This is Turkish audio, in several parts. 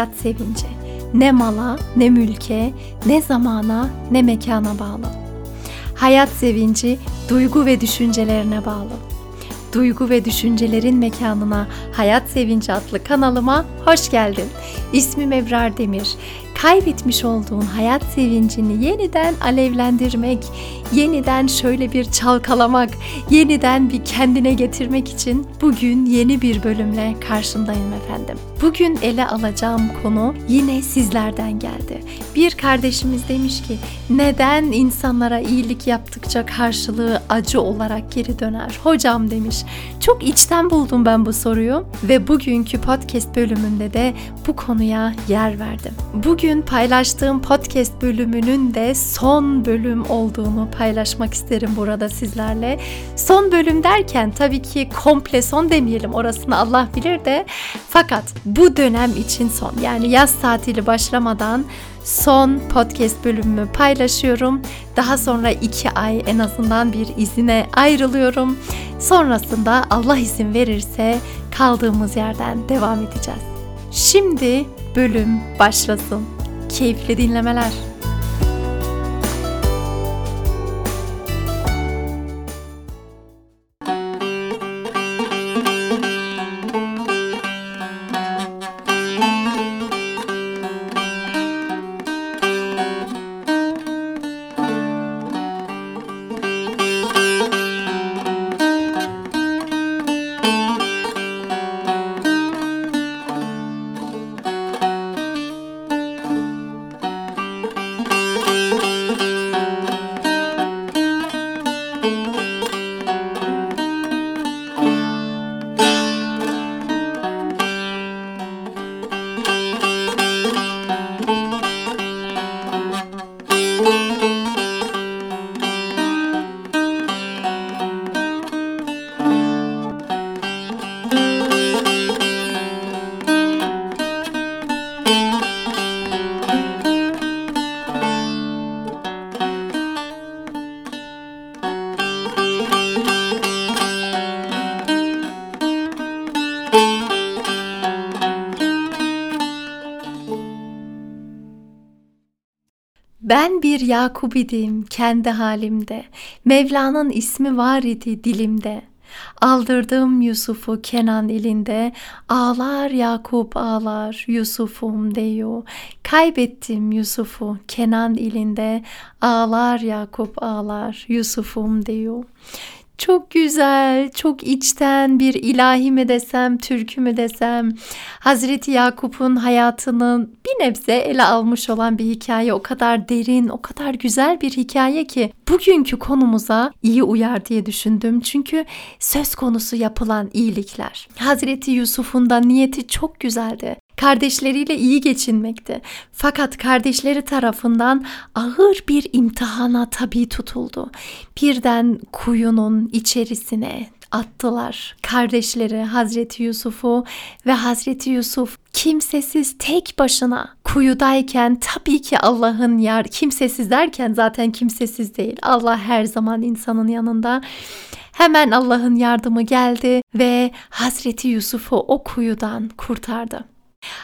hayat sevinci. Ne mala, ne mülke, ne zamana, ne mekana bağlı. Hayat sevinci duygu ve düşüncelerine bağlı. Duygu ve düşüncelerin mekanına Hayat Sevinci adlı kanalıma hoş geldin. İsmim Ebrar Demir kaybetmiş olduğun hayat sevincini yeniden alevlendirmek, yeniden şöyle bir çalkalamak, yeniden bir kendine getirmek için bugün yeni bir bölümle karşındayım efendim. Bugün ele alacağım konu yine sizlerden geldi. Bir kardeşimiz demiş ki neden insanlara iyilik yaptıkça karşılığı acı olarak geri döner? Hocam demiş. Çok içten buldum ben bu soruyu ve bugünkü podcast bölümünde de bu konuya yer verdim. Bugün Bugün paylaştığım podcast bölümünün de son bölüm olduğunu paylaşmak isterim burada sizlerle. Son bölüm derken tabii ki komple son demeyelim orasını Allah bilir de fakat bu dönem için son yani yaz tatili başlamadan son podcast bölümümü paylaşıyorum. Daha sonra iki ay en azından bir izine ayrılıyorum. Sonrasında Allah izin verirse kaldığımız yerden devam edeceğiz. Şimdi bölüm başlasın. Keyifli dinlemeler. Bir Yakub idim kendi halimde. Mevla'nın ismi var idi dilimde. Aldırdım Yusuf'u Kenan elinde. Ağlar Yakup ağlar Yusuf'um diyor. Kaybettim Yusuf'u Kenan elinde. Ağlar Yakup ağlar Yusuf'um diyor. Çok güzel, çok içten bir ilahi mi desem, türkü mü desem, Hazreti Yakup'un hayatını bir nebze ele almış olan bir hikaye. O kadar derin, o kadar güzel bir hikaye ki bugünkü konumuza iyi uyar diye düşündüm. Çünkü söz konusu yapılan iyilikler. Hazreti Yusuf'un da niyeti çok güzeldi kardeşleriyle iyi geçinmekti. Fakat kardeşleri tarafından ağır bir imtihana tabi tutuldu. Birden kuyunun içerisine attılar kardeşleri Hazreti Yusuf'u ve Hazreti Yusuf kimsesiz tek başına kuyudayken tabii ki Allah'ın yar kimsesiz derken zaten kimsesiz değil. Allah her zaman insanın yanında. Hemen Allah'ın yardımı geldi ve Hazreti Yusuf'u o kuyudan kurtardı.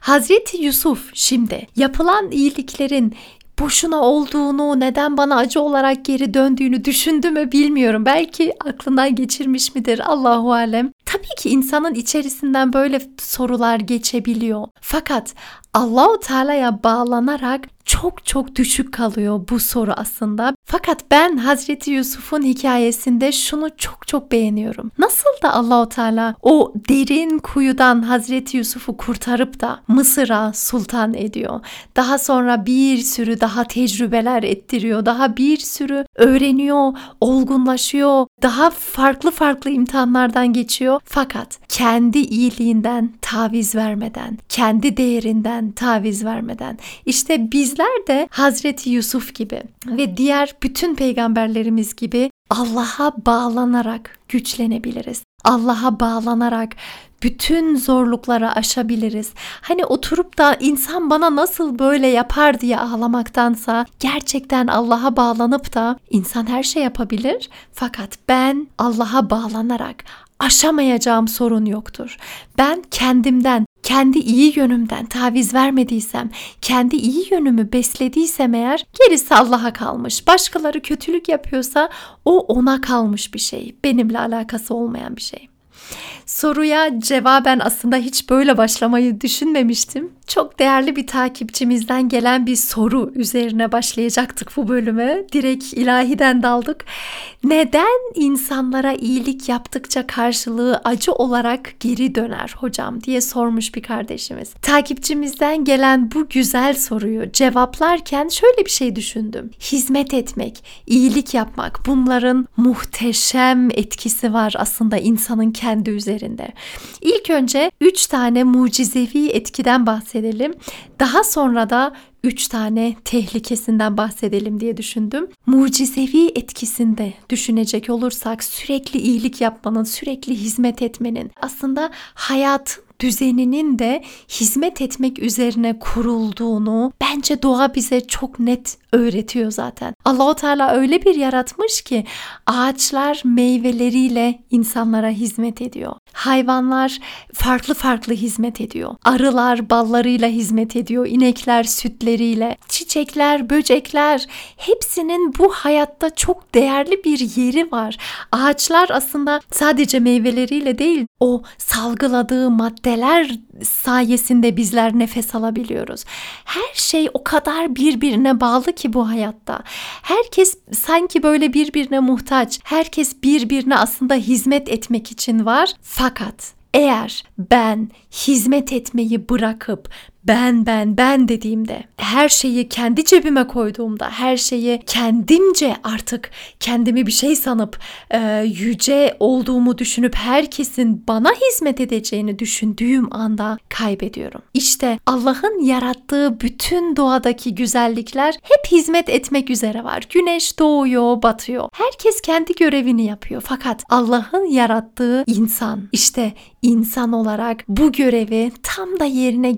Hazreti Yusuf şimdi yapılan iyiliklerin boşuna olduğunu, neden bana acı olarak geri döndüğünü düşündü mü bilmiyorum. Belki aklından geçirmiş midir Allahu alem. Tabii ki insanın içerisinden böyle sorular geçebiliyor. Fakat Allahu Teala'ya bağlanarak çok çok düşük kalıyor bu soru aslında. Fakat ben Hazreti Yusuf'un hikayesinde şunu çok çok beğeniyorum. Nasıl da Allahu Teala o derin kuyudan Hazreti Yusuf'u kurtarıp da Mısır'a sultan ediyor. Daha sonra bir sürü daha tecrübeler ettiriyor. Daha bir sürü öğreniyor, olgunlaşıyor. Daha farklı farklı imtihanlardan geçiyor. Fakat kendi iyiliğinden taviz vermeden, kendi değerinden taviz vermeden. İşte bizler de Hazreti Yusuf gibi ve diğer bütün peygamberlerimiz gibi Allah'a bağlanarak güçlenebiliriz. Allah'a bağlanarak bütün zorlukları aşabiliriz. Hani oturup da insan bana nasıl böyle yapar diye ağlamaktansa gerçekten Allah'a bağlanıp da insan her şey yapabilir. Fakat ben Allah'a bağlanarak aşamayacağım sorun yoktur. Ben kendimden kendi iyi yönümden taviz vermediysem, kendi iyi yönümü beslediysem eğer gerisi Allah'a kalmış. Başkaları kötülük yapıyorsa o ona kalmış bir şey. Benimle alakası olmayan bir şey. Soruya cevaben aslında hiç böyle başlamayı düşünmemiştim. Çok değerli bir takipçimizden gelen bir soru üzerine başlayacaktık bu bölüme. Direkt ilahiden daldık. Neden insanlara iyilik yaptıkça karşılığı acı olarak geri döner hocam diye sormuş bir kardeşimiz. Takipçimizden gelen bu güzel soruyu cevaplarken şöyle bir şey düşündüm. Hizmet etmek, iyilik yapmak bunların muhteşem etkisi var aslında insanın kendi üzerinde. İlk önce 3 tane mucizevi etkiden bahsedelim. Daha sonra da üç tane tehlikesinden bahsedelim diye düşündüm. Mucizevi etkisinde düşünecek olursak sürekli iyilik yapmanın, sürekli hizmet etmenin aslında hayatın düzeninin de hizmet etmek üzerine kurulduğunu bence doğa bize çok net öğretiyor zaten. Allahu Teala öyle bir yaratmış ki ağaçlar meyveleriyle insanlara hizmet ediyor. Hayvanlar farklı farklı hizmet ediyor. Arılar ballarıyla hizmet ediyor. İnekler sütleriyle. Çiçekler, böcekler hepsinin bu hayatta çok değerli bir yeri var. Ağaçlar aslında sadece meyveleriyle değil o salgıladığı maddeler sayesinde bizler nefes alabiliyoruz. Her şey o kadar birbirine bağlı ki bu hayatta. Herkes sanki böyle birbirine muhtaç. Herkes birbirine aslında hizmet etmek için var. Fakat eğer ben hizmet etmeyi bırakıp ben ben ben dediğimde her şeyi kendi cebime koyduğumda her şeyi kendimce artık kendimi bir şey sanıp e, yüce olduğumu düşünüp herkesin bana hizmet edeceğini düşündüğüm anda kaybediyorum. İşte Allah'ın yarattığı bütün doğadaki güzellikler hep hizmet etmek üzere var. Güneş doğuyor, batıyor. Herkes kendi görevini yapıyor. Fakat Allah'ın yarattığı insan işte insan olarak bu görevi tam da yerine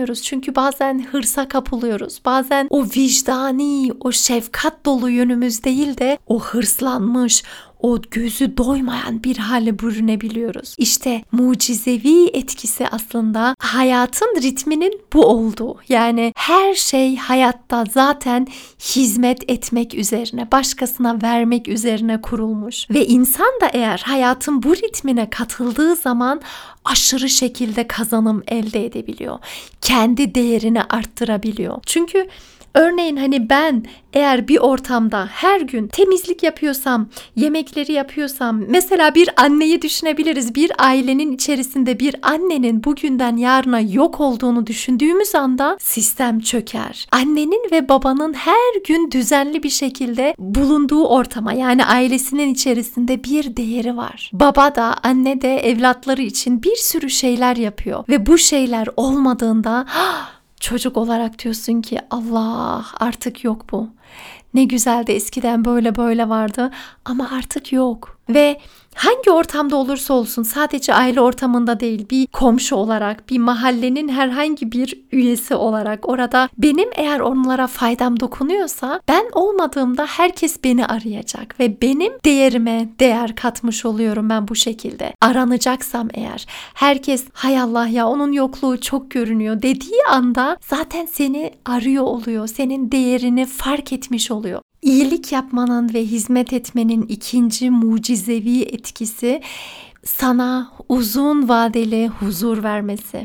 getiremiyoruz. Çünkü bazen hırsa kapılıyoruz. Bazen o vicdani, o şefkat dolu yönümüz değil de o hırslanmış, o gözü doymayan bir hale bürünebiliyoruz. İşte mucizevi etkisi aslında hayatın ritminin bu olduğu. Yani her şey hayatta zaten hizmet etmek üzerine, başkasına vermek üzerine kurulmuş. Ve insan da eğer hayatın bu ritmine katıldığı zaman aşırı şekilde kazanım elde edebiliyor. Kendi değerini arttırabiliyor. Çünkü Örneğin hani ben eğer bir ortamda her gün temizlik yapıyorsam, yemekleri yapıyorsam, mesela bir anneyi düşünebiliriz. Bir ailenin içerisinde bir annenin bugünden yarına yok olduğunu düşündüğümüz anda sistem çöker. Annenin ve babanın her gün düzenli bir şekilde bulunduğu ortama yani ailesinin içerisinde bir değeri var. Baba da anne de evlatları için bir sürü şeyler yapıyor ve bu şeyler olmadığında çocuk olarak diyorsun ki Allah artık yok bu. Ne güzeldi eskiden böyle böyle vardı ama artık yok. Ve hangi ortamda olursa olsun sadece aile ortamında değil bir komşu olarak bir mahallenin herhangi bir üyesi olarak orada benim eğer onlara faydam dokunuyorsa ben olmadığımda herkes beni arayacak ve benim değerime değer katmış oluyorum ben bu şekilde. Aranacaksam eğer herkes hay Allah ya onun yokluğu çok görünüyor dediği anda zaten seni arıyor oluyor. Senin değerini fark etmiş oluyor. İyilik yapmanın ve hizmet etmenin ikinci mucizevi etkisi sana uzun vadeli huzur vermesi.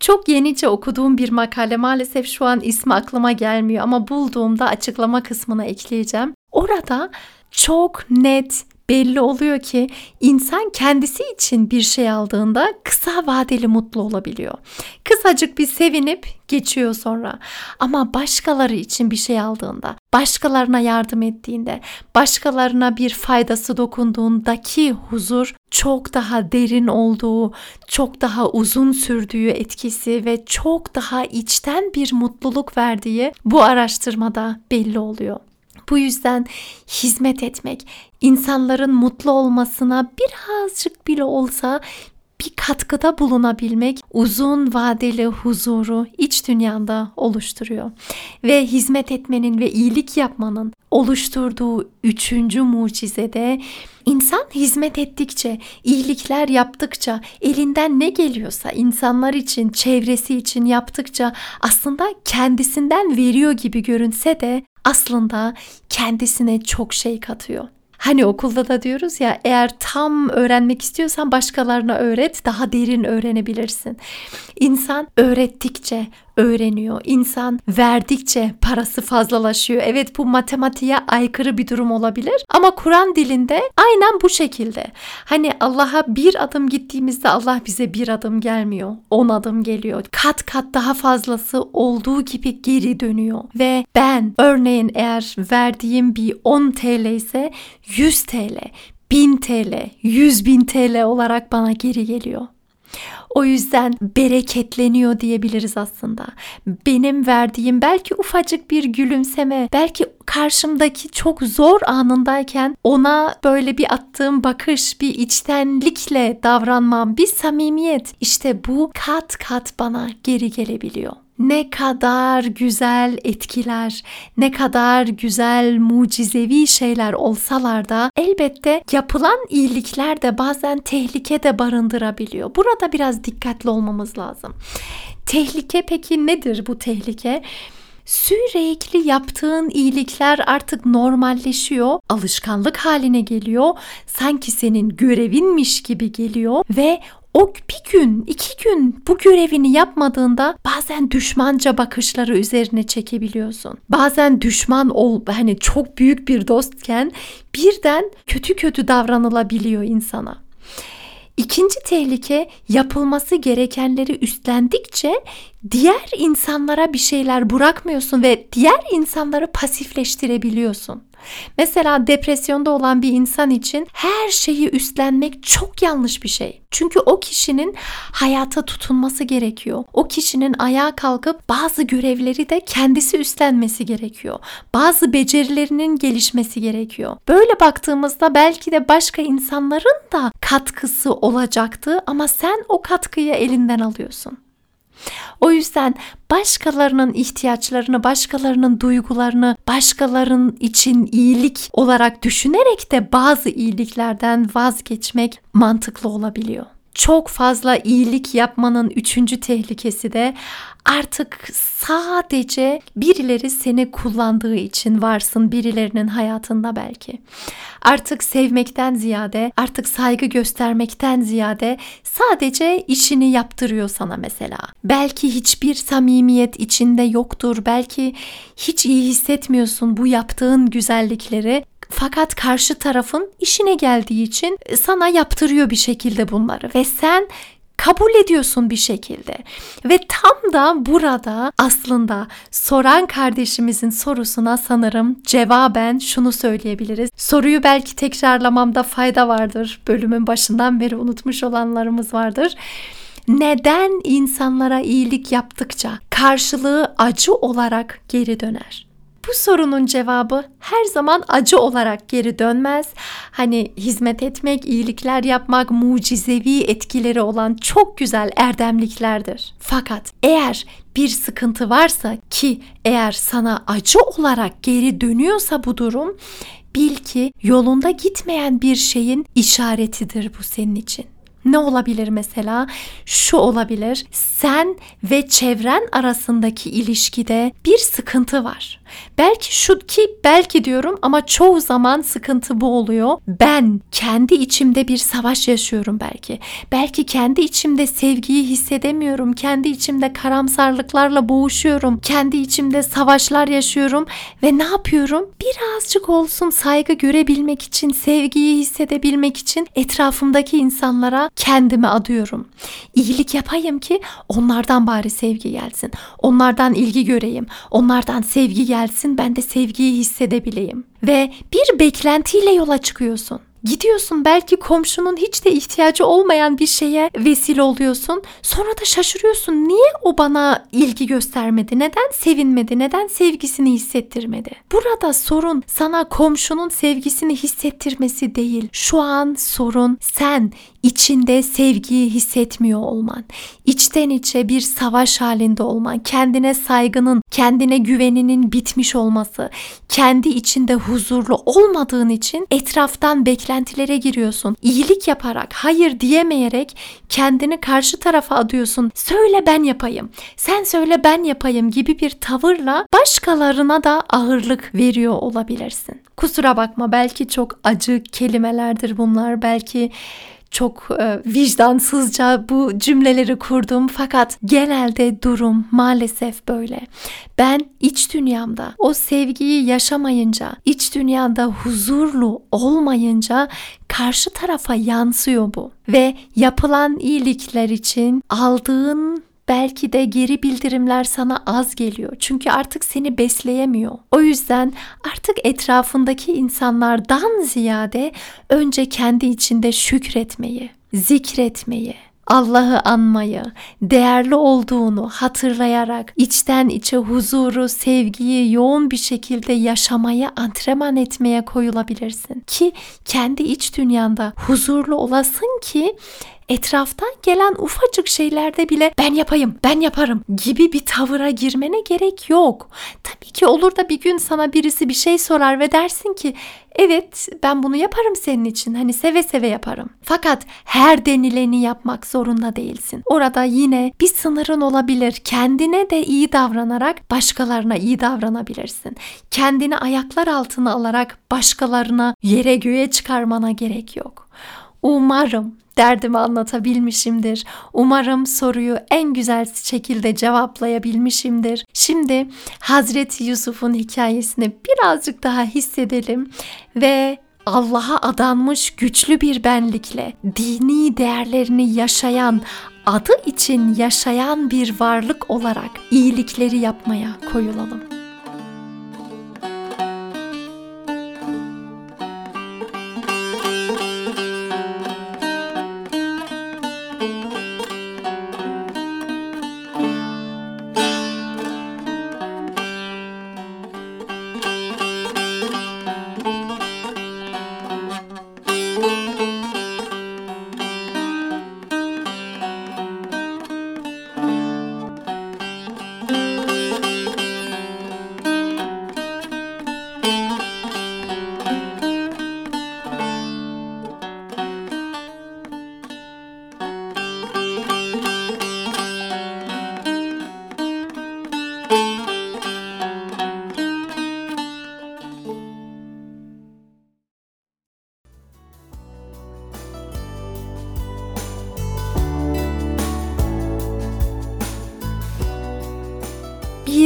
Çok yenice okuduğum bir makale maalesef şu an ismi aklıma gelmiyor ama bulduğumda açıklama kısmına ekleyeceğim. Orada çok net belli oluyor ki insan kendisi için bir şey aldığında kısa vadeli mutlu olabiliyor. Kısacık bir sevinip geçiyor sonra. Ama başkaları için bir şey aldığında, başkalarına yardım ettiğinde, başkalarına bir faydası dokunduğundaki huzur çok daha derin olduğu, çok daha uzun sürdüğü etkisi ve çok daha içten bir mutluluk verdiği bu araştırmada belli oluyor. Bu yüzden hizmet etmek, insanların mutlu olmasına birazcık bile olsa bir katkıda bulunabilmek uzun vadeli huzuru iç dünyanda oluşturuyor. Ve hizmet etmenin ve iyilik yapmanın oluşturduğu üçüncü mucizede insan hizmet ettikçe, iyilikler yaptıkça, elinden ne geliyorsa insanlar için, çevresi için yaptıkça aslında kendisinden veriyor gibi görünse de aslında kendisine çok şey katıyor. Hani okulda da diyoruz ya eğer tam öğrenmek istiyorsan başkalarına öğret daha derin öğrenebilirsin. İnsan öğrettikçe öğreniyor. İnsan verdikçe parası fazlalaşıyor. Evet bu matematiğe aykırı bir durum olabilir ama Kur'an dilinde aynen bu şekilde. Hani Allah'a bir adım gittiğimizde Allah bize bir adım gelmiyor. On adım geliyor. Kat kat daha fazlası olduğu gibi geri dönüyor. Ve ben örneğin eğer verdiğim bir 10 TL ise 100 TL, 1000 TL, 100 bin TL olarak bana geri geliyor. O yüzden bereketleniyor diyebiliriz aslında. Benim verdiğim belki ufacık bir gülümseme, belki karşımdaki çok zor anındayken ona böyle bir attığım bakış, bir içtenlikle davranmam, bir samimiyet işte bu kat kat bana geri gelebiliyor ne kadar güzel etkiler, ne kadar güzel mucizevi şeyler olsalar da elbette yapılan iyilikler de bazen tehlike de barındırabiliyor. Burada biraz dikkatli olmamız lazım. Tehlike peki nedir bu tehlike? sürekli yaptığın iyilikler artık normalleşiyor, alışkanlık haline geliyor, sanki senin görevinmiş gibi geliyor ve o bir gün, iki gün bu görevini yapmadığında bazen düşmanca bakışları üzerine çekebiliyorsun. Bazen düşman ol, hani çok büyük bir dostken birden kötü kötü davranılabiliyor insana. İkinci tehlike yapılması gerekenleri üstlendikçe diğer insanlara bir şeyler bırakmıyorsun ve diğer insanları pasifleştirebiliyorsun. Mesela depresyonda olan bir insan için her şeyi üstlenmek çok yanlış bir şey. Çünkü o kişinin hayata tutunması gerekiyor. O kişinin ayağa kalkıp bazı görevleri de kendisi üstlenmesi gerekiyor. Bazı becerilerinin gelişmesi gerekiyor. Böyle baktığımızda belki de başka insanların da katkısı olacaktı ama sen o katkıyı elinden alıyorsun. O yüzden başkalarının ihtiyaçlarını, başkalarının duygularını, başkalarının için iyilik olarak düşünerek de bazı iyiliklerden vazgeçmek mantıklı olabiliyor. Çok fazla iyilik yapmanın üçüncü tehlikesi de artık sadece birileri seni kullandığı için varsın birilerinin hayatında belki. Artık sevmekten ziyade, artık saygı göstermekten ziyade sadece işini yaptırıyor sana mesela. Belki hiçbir samimiyet içinde yoktur. Belki hiç iyi hissetmiyorsun bu yaptığın güzellikleri fakat karşı tarafın işine geldiği için sana yaptırıyor bir şekilde bunları ve sen kabul ediyorsun bir şekilde. Ve tam da burada aslında soran kardeşimizin sorusuna sanırım cevaben şunu söyleyebiliriz. Soruyu belki tekrarlamamda fayda vardır. Bölümün başından beri unutmuş olanlarımız vardır. Neden insanlara iyilik yaptıkça karşılığı acı olarak geri döner? Bu sorunun cevabı her zaman acı olarak geri dönmez. Hani hizmet etmek, iyilikler yapmak mucizevi etkileri olan çok güzel erdemliklerdir. Fakat eğer bir sıkıntı varsa ki eğer sana acı olarak geri dönüyorsa bu durum bil ki yolunda gitmeyen bir şeyin işaretidir bu senin için. Ne olabilir mesela? Şu olabilir. Sen ve çevren arasındaki ilişkide bir sıkıntı var. Belki şu ki belki diyorum ama çoğu zaman sıkıntı bu oluyor. Ben kendi içimde bir savaş yaşıyorum belki. Belki kendi içimde sevgiyi hissedemiyorum. Kendi içimde karamsarlıklarla boğuşuyorum. Kendi içimde savaşlar yaşıyorum ve ne yapıyorum? Birazcık olsun saygı görebilmek için, sevgiyi hissedebilmek için etrafımdaki insanlara kendimi adıyorum. İyilik yapayım ki onlardan bari sevgi gelsin. Onlardan ilgi göreyim. Onlardan sevgi gelsin ben de sevgiyi hissedebileyim. Ve bir beklentiyle yola çıkıyorsun. Gidiyorsun belki komşunun hiç de ihtiyacı olmayan bir şeye vesile oluyorsun. Sonra da şaşırıyorsun. Niye o bana ilgi göstermedi? Neden sevinmedi? Neden sevgisini hissettirmedi? Burada sorun sana komşunun sevgisini hissettirmesi değil. Şu an sorun sen içinde sevgiyi hissetmiyor olman, içten içe bir savaş halinde olman, kendine saygının, kendine güveninin bitmiş olması, kendi içinde huzurlu olmadığın için etraftan beklentilere giriyorsun. İyilik yaparak, hayır diyemeyerek kendini karşı tarafa adıyorsun. Söyle ben yapayım, sen söyle ben yapayım gibi bir tavırla başkalarına da ağırlık veriyor olabilirsin. Kusura bakma belki çok acı kelimelerdir bunlar. Belki çok e, vicdansızca bu cümleleri kurdum fakat genelde durum maalesef böyle. Ben iç dünyamda o sevgiyi yaşamayınca, iç dünyanda huzurlu olmayınca karşı tarafa yansıyor bu ve yapılan iyilikler için aldığın belki de geri bildirimler sana az geliyor. Çünkü artık seni besleyemiyor. O yüzden artık etrafındaki insanlardan ziyade önce kendi içinde şükretmeyi, zikretmeyi, Allah'ı anmayı, değerli olduğunu hatırlayarak içten içe huzuru, sevgiyi yoğun bir şekilde yaşamayı antrenman etmeye koyulabilirsin. Ki kendi iç dünyanda huzurlu olasın ki etraftan gelen ufacık şeylerde bile ben yapayım, ben yaparım gibi bir tavıra girmene gerek yok. Tabii ki olur da bir gün sana birisi bir şey sorar ve dersin ki evet ben bunu yaparım senin için. Hani seve seve yaparım. Fakat her denileni yapmak zorunda değilsin. Orada yine bir sınırın olabilir. Kendine de iyi davranarak başkalarına iyi davranabilirsin. Kendini ayaklar altına alarak başkalarına yere göğe çıkarmana gerek yok. Umarım derdimi anlatabilmişimdir. Umarım soruyu en güzel şekilde cevaplayabilmişimdir. Şimdi Hazreti Yusuf'un hikayesini birazcık daha hissedelim ve Allah'a adanmış güçlü bir benlikle dini değerlerini yaşayan, adı için yaşayan bir varlık olarak iyilikleri yapmaya koyulalım.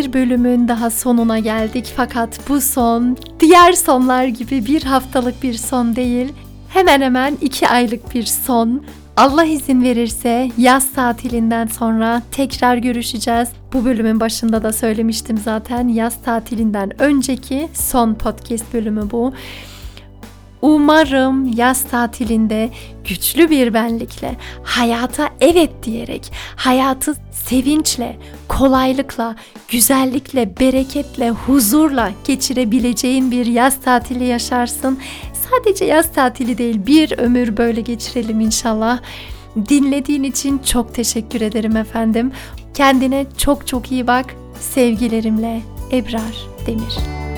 Bir bölümün daha sonuna geldik fakat bu son diğer sonlar gibi bir haftalık bir son değil. Hemen hemen iki aylık bir son. Allah izin verirse yaz tatilinden sonra tekrar görüşeceğiz. Bu bölümün başında da söylemiştim zaten yaz tatilinden önceki son podcast bölümü bu. Umarım yaz tatilinde güçlü bir benlikle, hayata evet diyerek, hayatı sevinçle, kolaylıkla, güzellikle, bereketle, huzurla geçirebileceğin bir yaz tatili yaşarsın. Sadece yaz tatili değil, bir ömür böyle geçirelim inşallah. Dinlediğin için çok teşekkür ederim efendim. Kendine çok çok iyi bak. Sevgilerimle Ebrar Demir.